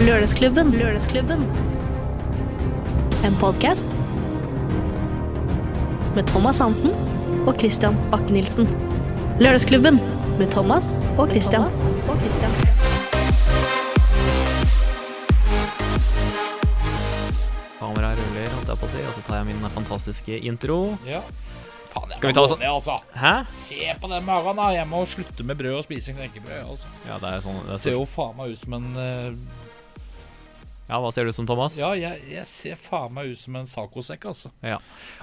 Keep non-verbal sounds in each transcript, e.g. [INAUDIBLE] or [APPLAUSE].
Lørdagsklubben. Lørdagsklubben. En podkast med Thomas Hansen og Christian Bakke-Nielsen. Lørdagsklubben med Thomas og Christian. Og Christian. Kamera ruller, holdt jeg på å si, og så tar jeg min fantastiske intro. Ja. Faen, jeg Skal vi ta sånn? altså. Hæ? Se på den magen, da. Jeg må slutte med brød og spise knekkebrød. Altså. Ja, det er sånn det Det så... ser jo faen meg ut som en eh, Ja, hva ser du som, Thomas? Ja, jeg, jeg ser faen meg ut som en sacosekk. altså. Ja.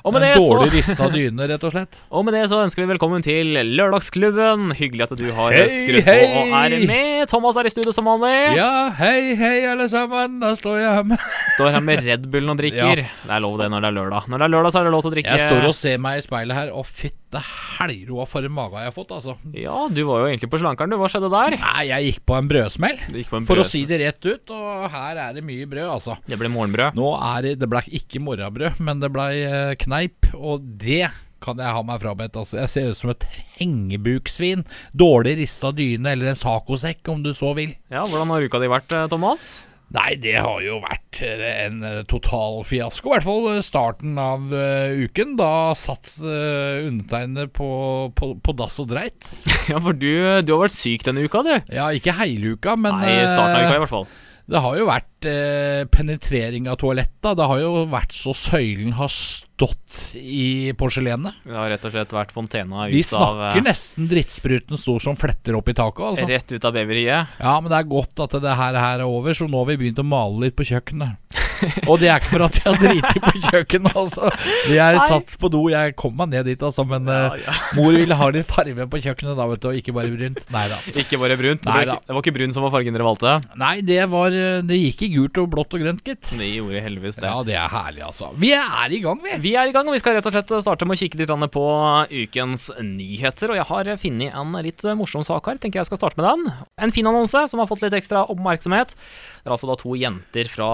En det så, dårlig rista dyne, rett og slett. [LAUGHS] og med det så ønsker vi velkommen til Lørdagsklubben. Hyggelig at du har Hei, skrudd på hei! og er med. Thomas er i studio som vanlig. Ja, hei, hei, alle sammen. Da står jeg her med [LAUGHS] Står her med Red Bullen og drikker. Det er lov det når det er lørdag. Når det er lørdag, så er det lov til å drikke. Jeg står og ser meg i speilet her, og fytte helroa for en mage jeg har fått, altså. Ja, du var jo egentlig på slankeren, du. Hva skjedde der? Nei, jeg gikk på en brødsmell. På en For å si det rett ut, og her er det mye brød, altså. Det ble morgenbrød. Nå er det Det ble ikke morgenbrød, men det ble eh, kneip, og det kan jeg ha meg frabedt. Altså. Jeg ser ut som et hengebuksvin. Dårlig rista dyne eller en sacosekk, om du så vil. Ja, Hvordan har uka di vært, eh, Thomas? Nei, det har jo vært eh, en eh, total fiasko. I hvert fall eh, starten av uh, uken. Da satt uh, undertegnede på, på, på dass og dreit. [LAUGHS] Ja, for du, du har vært syk denne uka, du. Ja, ikke hele uka, men Nei, starten av uka i hvert fall. Det har jo vært eh, penetrering av toaletta. Det har jo vært så søylen har stått i porselenet. Det har rett og slett vært fontena ut av Vi snakker av, nesten drittspruten stor som fletter opp i taket. Altså. Rett ut av beveriet. Ja, men det er godt at det her, her er over, så nå har vi begynt å male litt på kjøkkenet. [LAUGHS] Og det er ikke for at jeg har driti på kjøkkenet, altså. Jeg Nei. satt på do. Jeg kom meg ned dit, altså, men Ja, eh, ja. mor ville ha litt farge på kjøkkenet da, vet du, og ikke bare brunt. Nei da. Ikke bare brunt. Det, Nei ble da. ikke, det var ikke brun som var fargen dere valgte. Nei, det var eh, Det gikk i gult og blått og grønt, gitt. Det gjorde heldigvis det. Ja, det er herlig, altså. Vi er i gang, vi. Vi er i gang, og vi skal rett og slett starte med å kikke litt på ukens nyheter. Og jeg har funnet en litt morsom sak her. Tenker jeg skal starte med den. En fin annonse som har fått litt ekstra oppmerksomhet. Det er altså da to jenter fra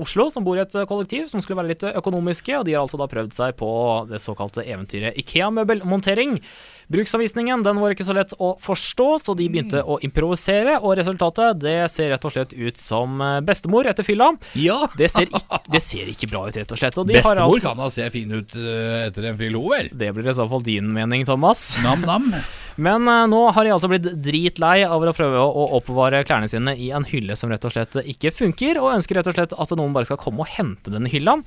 Oslo som bor i et kollektiv som skulle være litt økonomiske, og de har altså da prøvd seg på det såkalte eventyret Ikea-møbelmontering. Bruksanvisningen den var ikke så lett å forstå, så de begynte å improvisere, og resultatet det ser rett og slett ut som eh, bestemor etter fylla. Ja. Det ser, ikke, det ser ikke bra ut, rett og slett. Og Bestemor altså, kan da se fin ut eh, etter en fyll, vel? det blir i så fall din mening, Thomas. Nam-nam. [LAUGHS] Men uh, nå har de altså blitt dritlei av å prøve å, å oppbevare klærne sine i en hylle som rett og slett ikke funker, og ønsker rett og slett at noen bare skal komme og hente denne hylla.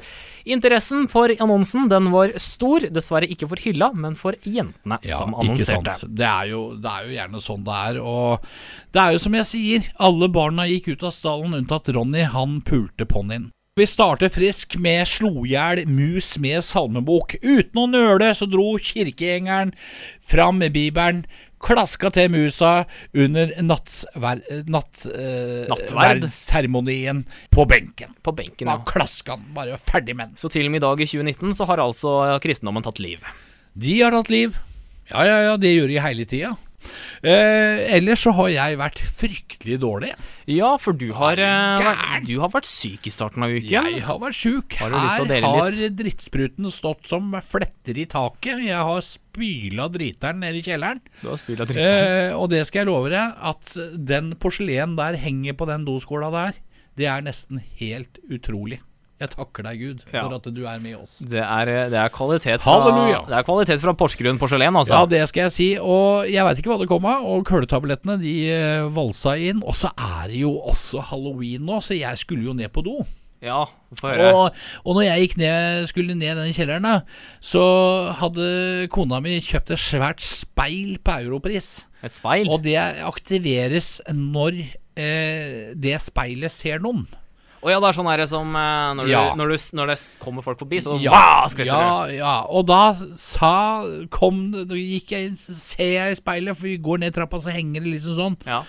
Interessen for annonsen den var stor, dessverre ikke for hylla, men for jentene som annonserte. Det er, jo, det er jo gjerne sånn det er. Og det er jo som jeg sier, alle barna gikk ut av stallen unntatt Ronny. Han pulte ponnien. Vi starter frisk med slohjel mus med salmebok. Uten å nøle så dro kirkegjengeren fram med bibelen, klaska til musa under nattsver, natt, eh, på benken. På benken, Bare ja. klaska den, bare ferdig med den. Så til og med i dag i 2019 så har altså kristendommen tatt liv. De har tatt liv. Ja, ja, ja, det gjør de hele tida. Eh, ellers så har jeg vært fryktelig dårlig. Ja, for du har, eh, vært, du har vært syk i starten av uken. Jeg har vært sjuk. Har Her har drittspruten stått som fletter i taket. Jeg har spyla driteren nede i kjelleren. Du har av. Eh, og det skal jeg love deg, at den porselen der henger på den doskåla der, det er nesten helt utrolig. Jeg takker deg, Gud, Ja. for at du er med oss. Det er, det er kvalitet fra, Halleluja. Det er kvalitet fra Porsgrunn porselen, altså. Ja, det skal jeg si. Og jeg veit ikke hva det kom av. Og køletablettene de eh, valsa inn. Og så er det jo også halloween nå, så jeg skulle jo ned på do. Ja, få høre. Og, og når jeg gikk ned, skulle ned den kjelleren, da, så hadde kona mi kjøpt et svært speil på Europris. Et speil. Og det aktiveres når eh, det speilet ser noen. Å ja, det er sånn her som når, Ja. du, når, du, når det kommer folk forbi, så Ja, skvetter ja, ja. Og da sa kom, det- Da gikk jeg inn, ser jeg i speilet, for vi går ned trappa, så henger det liksom sånn. Ja.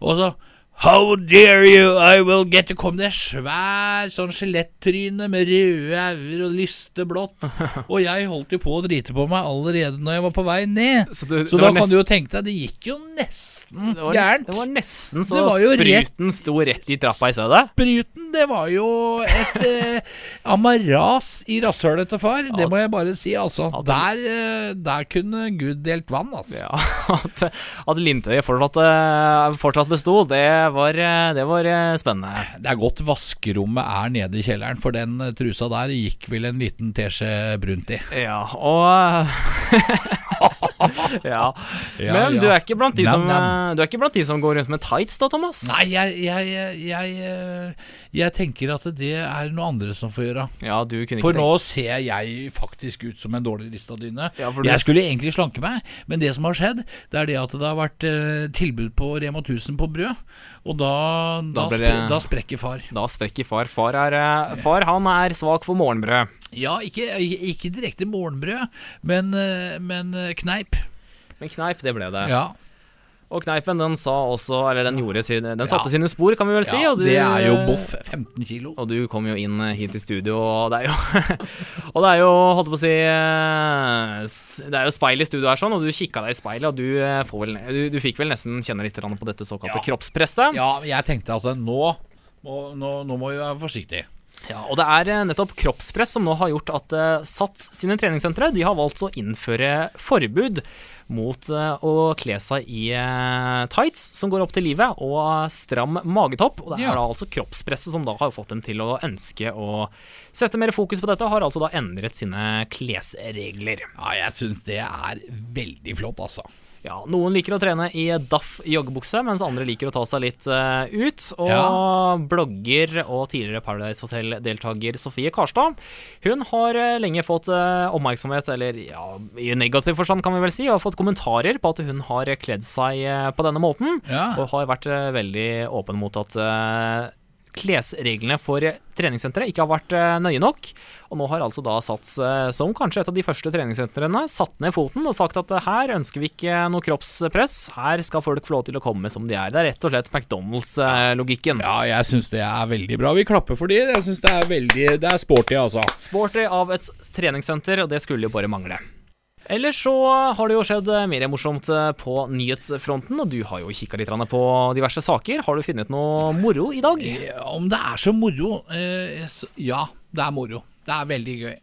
Og så How dare you, I will get to kom det svær sånn skjelettryne med røde øyne og lyste blått. [LAUGHS] Og jeg holdt jo på å drite på meg allerede når jeg var på vei ned. Så, du, Så det da kan du jo tenke deg, det gikk jo nesten det var, gærent. Det var nesten så var spruten rett- sto rett i trappa i stedet. Spruten det var jo et [LAUGHS] eh, amaras i rasshølet til far. Det må jeg bare si, altså. Der, eh, der kunne Gud delt vann, altså. Ja, [LAUGHS] at, at Lintøyet fortsatt, eh, fortsatt besto, det var, eh, det var spennende. Det er godt vaskerommet er nede i kjelleren, for den trusa der gikk vel en liten teskje brunt i. Ja, og [LAUGHS] [LAUGHS] ja. Men du er, ikke blant de som, eh, du er ikke blant de som går rundt med tights da, Thomas? Nei, jeg, jeg, jeg, jeg, eh, jeg tenker at det er noe andre som får gjøre. Ja, du kunne ikke For nå ser jeg faktisk ut som en dårlig rista dyne. Ja, du- Jeg skulle egentlig slanke meg, men det som har skjedd, det er det at det har vært eh, tilbud på Rema 1000 på brød. Og da, da, Da blir spre, da sprekker far. Da sprekker far. Far, er, far han er svak for morgenbrød. Ja, ikke, ikke direkte morgenbrød, men, eh, men eh, kneip. Men kneip, det ble det. Ja, Og kneipen den sa også Eller den gjorde sin, Den satte Ja. sine spor, kan vi vel si. ja du, det er jo boff. 15 kilo. Og du kom jo inn eh, hit i studio, og det er jo [LAUGHS] Og det er jo, holdt på å si Det er jo speil i studio her, sånn, og du kikka deg i speilet, og du, får vel, du, du fikk vel nesten kjenne litt på dette såkalte Ja. kroppspresset. Ja, jeg tenkte altså Nå nå, nå må vi være forsiktige. Ja, og det er eh, nettopp kroppspress som nå har gjort at eh, SATS sine treningssentre de har valgt å innføre forbud mot eh, å kle seg i tights som går opp til livet, og stram magetopp. Og det Ja. er da altså kroppspresset som da har fått dem til å ønske å sette mer fokus på dette, og har altså da endret sine klesregler. Ja, jeg syns det er veldig flott, altså. Ja, Noen liker å trene i daff joggebukse, mens andre liker å ta seg litt uh, ut. Og Ja. blogger og tidligere Paradise Hotel-deltaker Sofie Karstad, hun har eh, lenge fått uh, oppmerksomhet, eller ja, i negativ forstand kan vi vel si, og fått kommentarer på at hun har kledd seg på denne måten, Ja. og har vært veldig åpen mot at klesreglene for treningssenteret ikke har vært eh, nøye nok. Og nå har altså da Sats, eh, som kanskje et av de første treningssentrene, satt ned foten og sagt at eh, her ønsker vi ikke noe kroppspress, her skal folk få lov til å komme som de er. Det er rett og slett McDonald's-logikken. Ja, jeg syns det er veldig bra. Vi klapper for de. Jeg syns det er veldig Det er sporty, altså. Sporty av et treningssenter, og det skulle jo bare mangle. Ellers så har det jo skjedd mer morsomt eh, på nyhetsfronten, og du har jo kikka litt på diverse saker. Har du funnet noe moro i dag? Om det er så moro eh, Ja, det er moro. Det er veldig gøy.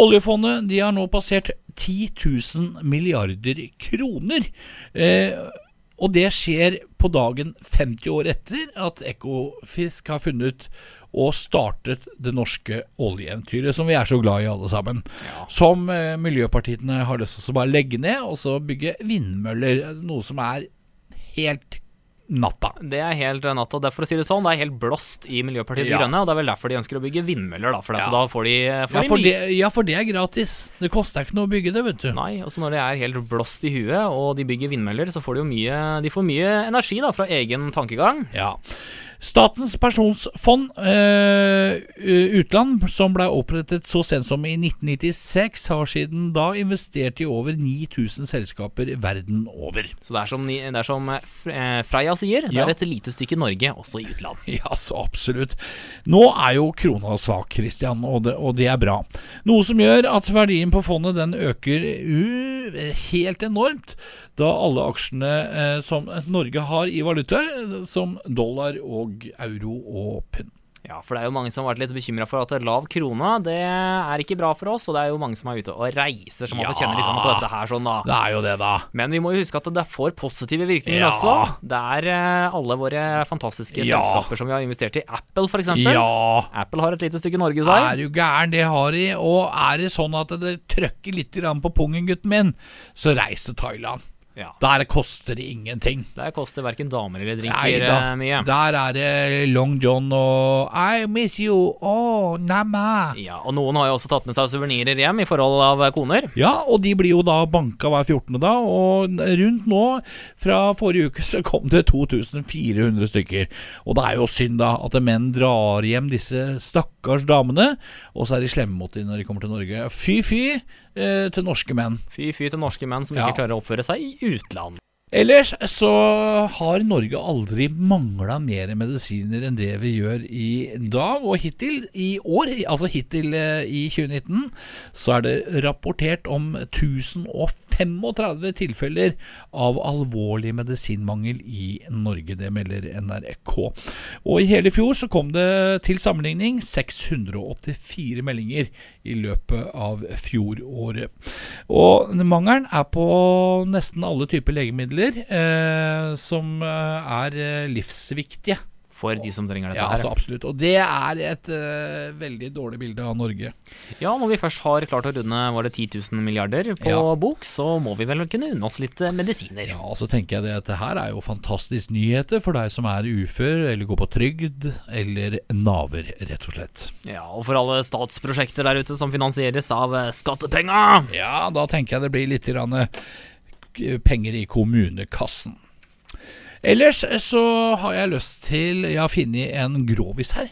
Oljefondet de har nå passert 10 000 milliarder kroner. Eh, og det skjer på dagen 50 år etter at Ekofisk har funnet og startet det norske oljeeventyret, som vi er så glad i alle sammen. Som eh, miljøpartiene har lyst til å bare legge ned, og så bygge vindmøller. Noe som er helt natta. Det er helt eh, natta. Det er for å si det sånn, det er helt blåst i Miljøpartiet De Ja. Grønne, og det er vel derfor de ønsker å bygge vindmøller, da. For Ja. da får de, får Ja for, de det, ja, for det er gratis. Det koster ikke noe å bygge det, vet du. Nei, og så når det er helt blåst i huet, og de bygger vindmøller, så får de jo mye, de får mye energi da, fra egen tankegang. Ja. Statens pensjonsfond eh, utland, som ble opprettet så sent som i 1996, har siden da investert i over 9000 selskaper verden over. Så det er som, det er som eh, F- eh, Freia sier, det Ja. er et lite stykke Norge, også i utland. [LAUGHS] Ja, så absolutt. Nå er jo krona svak, Christian, og det, og det er bra. Noe som gjør at verdien på fondet den øker u helt enormt, da alle aksjene eh, som Norge har i valutaer, som dollar og euro og pund. Ja, for det er jo mange som har vært litt bekymra for at lav krone, det er ikke bra for oss, og det er jo mange som er ute og reiser, som har fått kjenne litt på dette her sånn, da. Det er jo det, da. Men vi må jo huske at det får positive virkninger Ja. også. Det er eh, alle våre fantastiske Ja. selskaper som vi har investert i. Apple, eksempel. Ja. Apple har et lite stykke Norge seg. Er du gæren, det har de. Og er det sånn at det trøkker litt på pungen, gutten min, så reis til Thailand. Ja. Der koster det ingenting. Der koster verken damer eller Nei drinker da. eh, mye. Der er det Long John og I miss you, oh, nama. Ja, og noen har jo også tatt med seg suvenirer hjem i forhold av koner. Ja, og de blir jo da banka hver 14. da, og rundt nå, fra forrige uke, så kom det 2400 stykker. Og det er jo synd da at menn drar hjem disse stakkars damene, og så er de slemme mot dem når de kommer til Norge. Fy fy til norske menn. Fy fy til norske menn som Ja. ikke klarer å oppføre seg i utland. Ellers så har Norge aldri mangla mer medisiner enn det vi gjør i dag. Og hittil i år, altså hittil eh, i 2019, så er det rapportert om 1035 tilfeller av alvorlig medisinmangel i Norge. Det melder NRK. Og i hele fjor så kom det til sammenligning 684 meldinger i løpet av fjoråret. Og mangelen er på nesten alle typer legemidler eh, som eh, er eh, livsviktige. For de som trenger dette Ja, altså absolutt. Og det er et uh, veldig dårlig bilde av Norge. Ja, når vi først har klart å runde var det 10 000 milliarder på Ja. bok, så må vi vel kunne unne oss litt medisiner. Ja, og så tenker jeg det at det her er jo fantastisk nyheter for deg som er ufør, eller går på trygd, eller naver, rett og slett. Ja, og for alle statsprosjekter der ute som finansieres av skattepenga. Ja, da tenker jeg det blir litt grann, penger i kommunekassen. Ellers så har jeg lyst til Jeg har funnet en grovis her.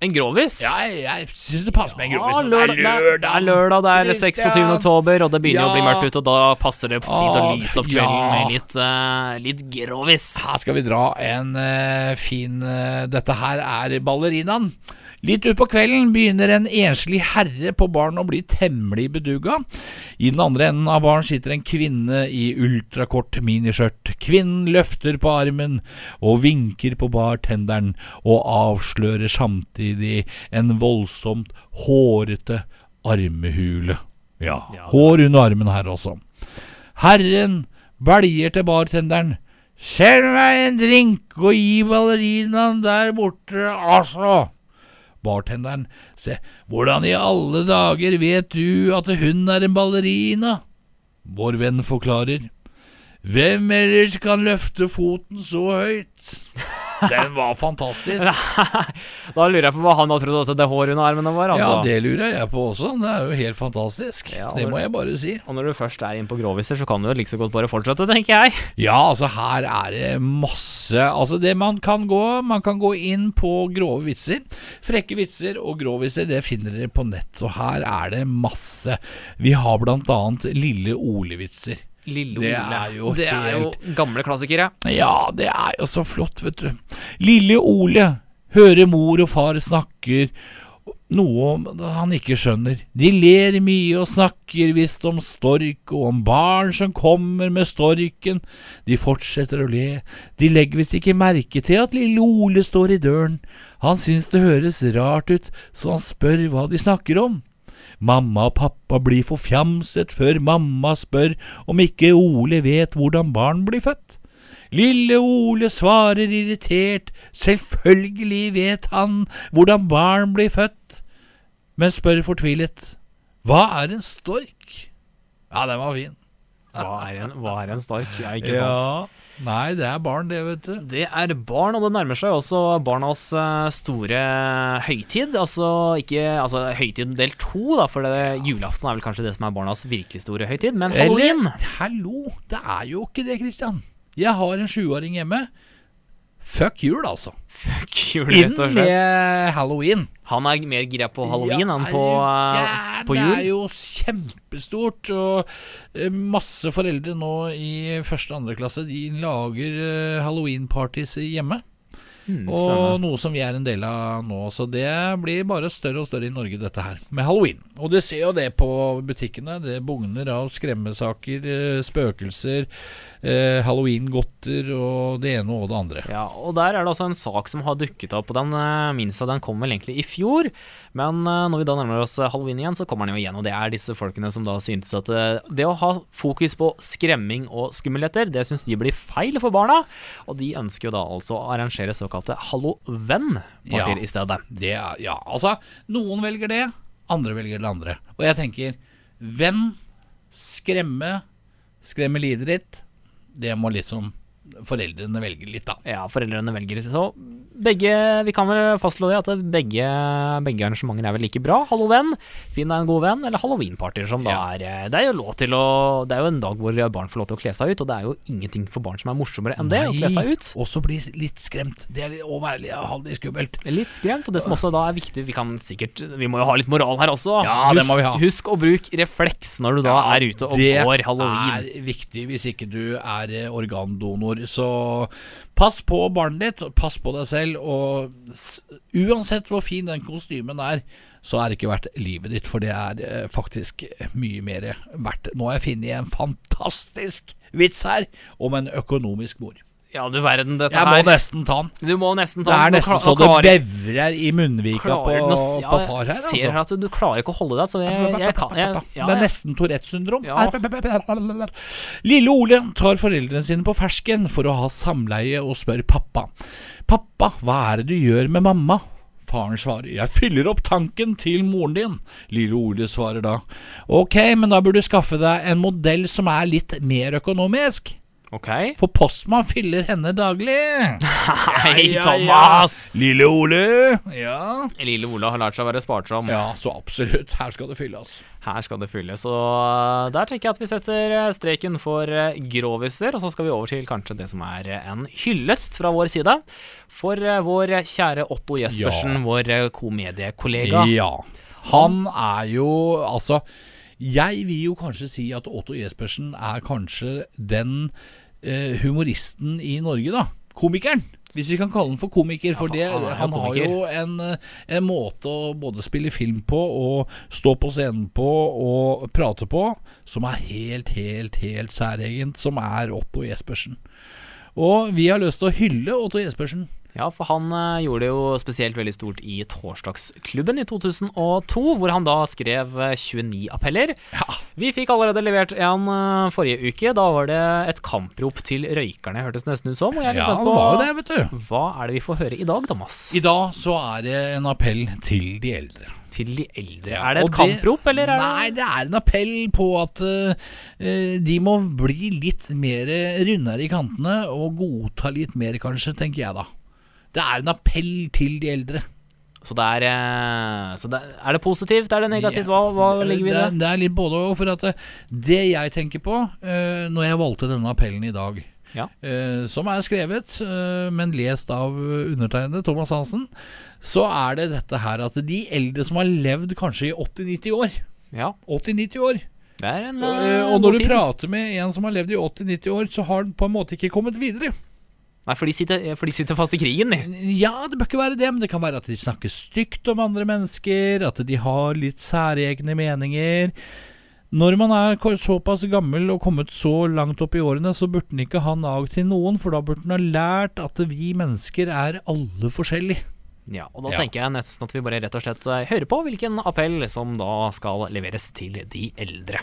En grovis. Jeg, jeg syns det passer med en grovis. Ja, lørdag, det er- er lørdag, det er 26. Oktober, og det begynner å bli mørkt ute, og da passer det fint å lyse opp kvelden ja. med litt, uh, litt grovis. Her skal vi dra en uh, fin uh, Dette her er ballerinaen. Litt utpå kvelden begynner en enslig herre på baren å bli temmelig beduga. I den andre enden av baren sitter en kvinne i ultrakort miniskjørt. Kvinnen løfter på armen og vinker på bartenderen, og avslører samtidig en voldsomt hårete armehule. Ja, hår under armen her også. Herren belger til bartenderen. Selg meg en drink og gi ballerinaen der borte, altså. Bartenderen, se, hvordan i alle dager vet du at hun er en ballerina? Vår venn forklarer. Hvem ellers kan løfte foten så høyt? Den var fantastisk. [LAUGHS] Da lurer jeg på hva han har trodde at det håret under armene var. Altså. Ja, det lurer jeg på også. Det er jo helt fantastisk. Ja, Det må jeg bare si. Og når du først er inne på groviser, så kan du jo like så godt bare fortsette, tenker jeg. Ja, altså her er det masse Altså det man kan gå Man kan gå inn på grove vitser. Frekke vitser og groviser, det finner dere på nett. Og her er det masse. Vi har blant annet Lille Ole-vitser. Lille Det Ole. er jo det er jo gamle klassikere. Ja, det er jo så flott, vet du. Lille Ole hører mor og far snakker noe om han ikke skjønner. De ler mye og snakker visst om stork og om barn som kommer med storken. De fortsetter å le. De legger visst ikke merke til at lille Ole står i døren. Han syns det høres rart ut, så han spør hva de snakker om. Mamma og pappa blir forfjamset før mamma spør om ikke Ole vet hvordan barn blir født. Lille Ole svarer irritert, selvfølgelig vet han hvordan barn blir født, men spør fortvilet, hva er en stork? Ja, den var fin. Hva er en, hva er en stark? Ja, ikke sant? Nei, det er barn det, vet du. Det er barn, og det nærmer seg også barnas eh, store høytid. Altså ikke altså, høytid del to, da, for det, julaften er vel kanskje det som er barnas virkelig store høytid. Men halloween Eller, hallo, det er jo ikke det, Christian. Jeg har en sjuåring hjemme. Fuck jul, altså. Fuck jul, rett og slett. med halloween. Han er mer gira på halloween Ja, enn på, uh, på, jul. Det er jo kjempestort, og eh, masse foreldre nå i første og andre klasse De lager eh, halloween-parties hjemme. Hmm, Og noe som vi er en del av nå, så det blir bare større og større i Norge, dette her, med halloween. Og du ser jo det på butikkene. Det bugner av skremmesaker, eh, spøkelser, eh, halloween-godter og det ene og det andre. Ja, og der er det altså en sak som har dukket opp, og den eh, minst av den kom vel egentlig i fjor. Men eh, når vi da nærmer oss eh, halloween igjen, så kommer den jo igjen, og det er disse folkene som da syntes at eh, det å ha fokus på skremming og skummelheter, det syns de blir feil for barna, og de ønsker jo da altså å arrangere såkalte Halloven-partier Ja. i stedet. Det er, ja, altså Noen velger det, andre velger det andre. Og jeg tenker venn, skremme Skremme livet ditt? Det må liksom foreldrene velger litt, da. Ja, foreldrene velger. litt. Så begge Vi kan vel fastslå det at begge, begge arrangementer er vel like bra. Hallo, venn. finn deg en god venn, eller halloweenpartyer, som da Ja. er eh, Det er jo lov til å Det er jo en dag hvor barn får lov til å kle seg ut, og det er jo ingenting for barn som er morsommere enn det, å kle seg ut. Og så bli litt skremt. Det er litt- å være litt halvlig skummelt. Litt skremt, og det som også da er viktig Vi kan sikkert Vi må jo ha litt moral her også. Ja, det må vi ha. Husk å bruke refleks når du da er ute og går halloween. Det er viktig hvis ikke du er eh, organdonor mor. Så pass på barnet ditt, pass på deg selv, og uansett hvor fin den kostymen er, så er det ikke verdt livet ditt, for det er eh, faktisk mye mer verdt. Nå har jeg funnet en fantastisk vits her om en økonomisk mor. Ja, du verden, dette Jeg må her nesten ta den. Du må nesten ta Det er den. Nesten så det bevrer i munnvika på, å ja, på far her. Jeg ser Altså. her at du, du klarer ikke å holde deg, så jeg, jeg kan jeg, ja, det er nesten Tourettes syndrom. Ja. Lille Ole tar foreldrene sine på fersken for å ha samleie og spør pappa. Pappa, hva er det du gjør med mamma? Faren svarer, jeg fyller opp tanken til moren din. Lille Ole svarer da, ok, men da burde du skaffe deg en modell som er litt mer økonomisk. Ok. For Postman fyller henne daglig. [LAUGHS] Hei, Ja, ja, ja. Thomas! Lille Ole. Ja. Lille Ole har lært seg å være sparsom. Ja, så absolutt. Her skal det fylles. Her skal det fylles. Så uh, der tenker jeg at vi setter uh, streken for uh, groviser, og så skal vi over til kanskje det som er en hyllest fra vår side. For vår kjære Otto Jespersen, Ja. vår komediekollega. Ja. Han er jo Altså, jeg vil jo kanskje si at Otto Jespersen er kanskje den eh, humoristen i Norge, da. Komikeren. Hvis vi kan kalle han for komiker. For for det, han har jo en, eh, en måte å både spille film på og stå på scenen på og prate på som er helt, helt, helt særegent. Som er Otto Jespersen. Og vi har lyst til å hylle Otto Jespersen. Ja, for han uh, gjorde det jo spesielt veldig stort i Torsdagsklubben i 2002, hvor han da skrev uh, 29 appeller. Ja. Vi fikk allerede levert en uh, forrige uke. Da var det et kamprop til røykerne, hørtes nesten ut som. Og jeg er litt Ja, spent det på var det, vet du. hva er det vi får høre i dag, Thomas? I dag så er det en appell til de eldre. Til de eldre. Er det et kamprop, eller er det Nei, det er en appell på at eh, eh, de må bli litt mer rundere i kantene og godta litt mer, kanskje, tenker jeg da. Det er en appell til de eldre. Så, det er, eh, så det, er det positivt? Er det negativt? Hva, hva legger vi i det? det? Er litt både òg. For at eh, det jeg tenker på eh, når jeg valgte denne appellen i dag, Ja. som er skrevet, men lest av undertegnede Thomas Hansen, så er det dette her at de eldre som har levd kanskje i 80-90 år Ja, 80-90 år. det en Og, og når du prater med en som har levd i 80-90 år, så har han på en måte ikke kommet videre. Nei, for de, sitter, for de sitter fast i krigen, de. Ja, det bør ikke være det, men det kan være at de snakker stygt om andre mennesker, at de har litt særegne meninger. Når man er såpass gammel og kommet så langt opp i årene, så burde den ikke ha nag til noen, for da burde den ha lært at vi mennesker er alle forskjellige. Ja, og da Ja. tenker jeg nesten at vi bare rett og slett eh, hører på hvilken appell som da skal leveres til de eldre.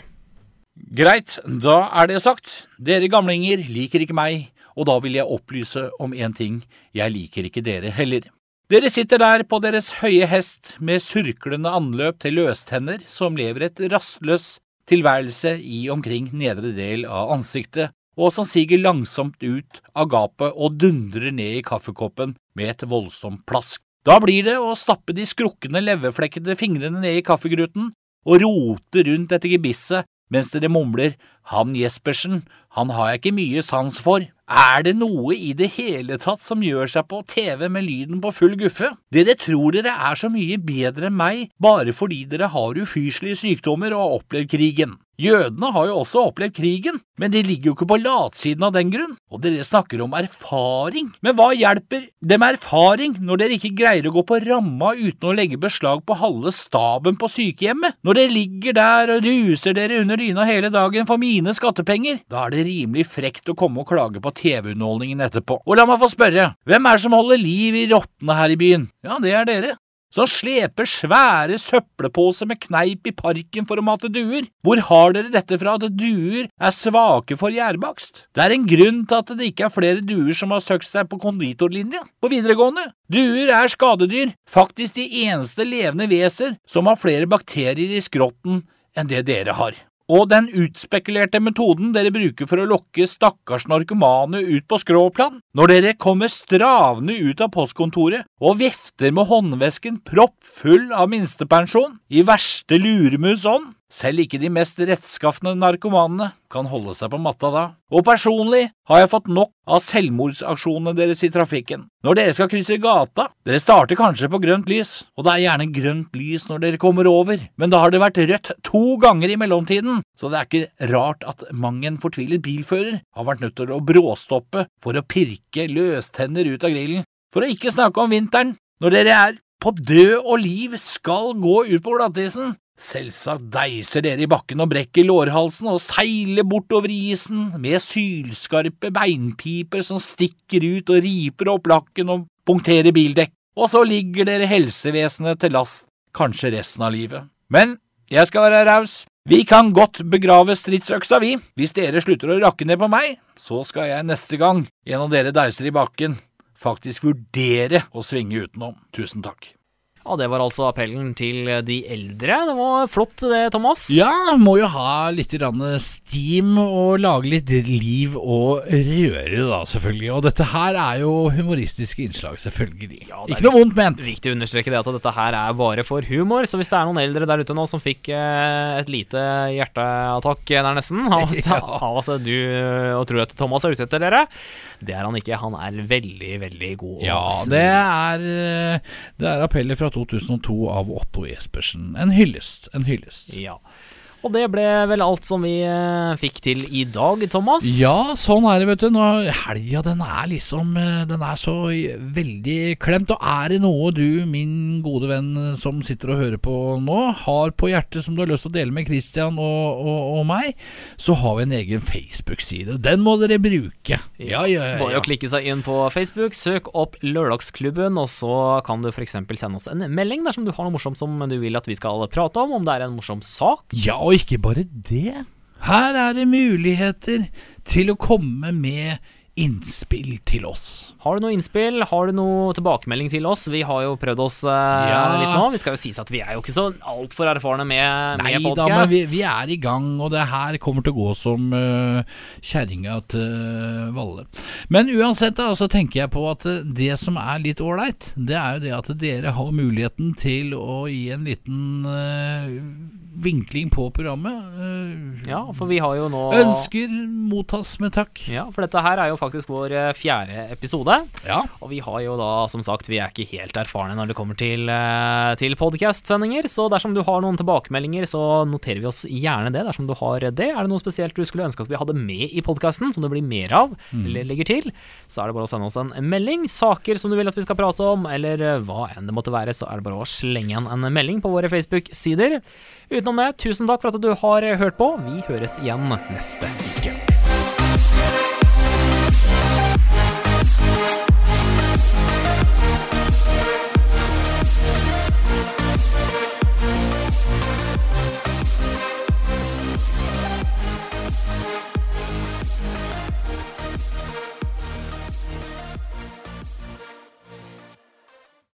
Greit, da er det sagt. Dere gamlinger liker ikke meg, og da vil jeg opplyse om en ting. Jeg liker ikke dere heller. Dere sitter der på deres høye hest med surklende anløp til løstenner som lever et rastløs tilværelse i omkring nedre del av ansiktet, og som siger langsomt ut av gapet og dundrer ned i kaffekoppen med et voldsomt plask. Da blir det å stappe de skrukkende leverflekkede fingrene ned i kaffegruten og rote rundt etter gebisset mens dere mumler han Jespersen, han har jeg ikke mye sans for. Er det noe i det hele tatt som gjør seg på TV med lyden på full guffe? Dere tror dere er så mye bedre enn meg bare fordi dere har ufyselige sykdommer og har opplevd krigen. Jødene har jo også opplevd krigen, men de ligger jo ikke på latsiden av den grunn. Og dere snakker om erfaring. Men hva hjelper det med erfaring når dere ikke greier å gå på ramma uten å legge beslag på halve staben på sykehjemmet? Når dere ligger der og ruser dere under dyna hele dagen for mine skattepenger? Da er det rimelig frekt å komme og klage på TV-underholdningen etterpå. Og la meg få spørre, hvem er det som holder liv i rottene her i byen? Ja, det er dere som sleper svære søppelposer med kneip i parken for å mate duer. Hvor har dere dette fra at duer er svake for gjærbakst? Det er en grunn til at det ikke er flere duer som har søkt seg på konditorlinja på videregående. Duer er skadedyr, faktisk de eneste levende veser som har flere bakterier i skrotten enn det dere har. Og den utspekulerte metoden dere bruker for å lokke stakkars narkomane ut på skråplan, når dere kommer stravende ut av postkontoret og vifter med håndvesken proppfull av minstepensjon, i verste luremus ånd, Selv ikke de mest rettskafne narkomanene kan holde seg på matta da. Og personlig har jeg fått nok av selvmordsaksjonene deres i trafikken. Når dere skal krysse gata, dere starter kanskje på grønt lys, og det er gjerne grønt lys når dere kommer over, men da har det vært rødt to ganger i mellomtiden, så det er ikke rart at mang en fortvilet bilfører har vært nødt til å bråstoppe for å pirke løstenner ut av grillen. For å ikke snakke om vinteren, når dere er på død og liv skal gå ut på glattisen. Selvsagt deiser dere i bakken og brekker lårhalsen og seiler bortover isen med sylskarpe beinpiper som stikker ut og riper opp lakken og punkterer bildekk, og så ligger dere helsevesenet til last kanskje resten av livet. Men jeg skal være raus. Vi kan godt begrave stridsøksa, vi. Hvis dere slutter å rakke ned på meg, så skal jeg neste gang en av dere deiser i bakken, faktisk vurdere å svinge utenom. Tusen takk. Ja, Det var altså appellen til de eldre. Det var flott det, Thomas. Ja, må jo ha litt steam og lage litt liv og røre, da, selvfølgelig. Og dette her er jo humoristiske innslag, selvfølgelig. Ja, Ikke noe vondt ment. Viktig å understreke det at dette her er bare for humor. Så hvis det er noen eldre der ute nå som fikk eh, et lite hjerteattakk der nesten av [LAUGHS] at du og tror at Thomas er ute etter dere, det er han ikke. Han er veldig, veldig god. Ja, det er, eh, det er appeller fra 2002 av Otto Jespersen. En hyllest. En hyllest. Ja. Og det ble vel alt som vi eh, fikk til i dag, Thomas. Ja, sånn er det, vet du. Nå, helga, den er liksom eh, Den er så veldig klemt. Og er det noe du, min gode venn som sitter og hører på nå, har på hjertet som du har lyst til å dele med Christian og, og, og meg, så har vi en egen Facebook-side. Den må dere bruke. Ja, ja, ja. Bare å klikke seg inn på Facebook, søk opp Lørdagsklubben, og så kan du f.eks. sende oss en melding dersom du har noe morsomt som du vil at vi skal prate om, om det er en morsom sak. Ja, og ikke bare det. Her er det muligheter til å komme med innspill til oss. Har du noe innspill? Har du noe tilbakemelding til oss? Vi har jo prøvd oss eh, Ja. litt nå. Vi skal jo sies at vi er jo ikke så altfor erfarne med, Nei med da, men vi, vi er i gang, og det her kommer til å gå som uh, kjerringa til Valle. Men uansett, da, så tenker jeg på at eh, det som er litt ålreit, det er jo det at dere har muligheten til å gi en liten uh, vinkling på programmet. Ja, for vi har jo nå Ønsker mottas med takk. Ja, for dette her er jo faktisk vår eh, fjerde episode. Ja. Og vi har jo da, som sagt, vi er ikke helt erfarne når det kommer til, eh, til podkast-sendinger. så dersom du har noen tilbakemeldinger, så noterer vi oss gjerne det. Dersom du har det, er det noe spesielt du skulle ønske at vi hadde med i podkasten, som det blir mer av, eller legger til, så er det bare å sende oss en melding. Saker som du vil at vi skal prate om, eller eh, hva enn det måtte være, så er det bare å slenge igjen en melding på våre Facebook-sider. Utenom det, tusen takk for at du har hørt på. Vi høres igjen neste uke.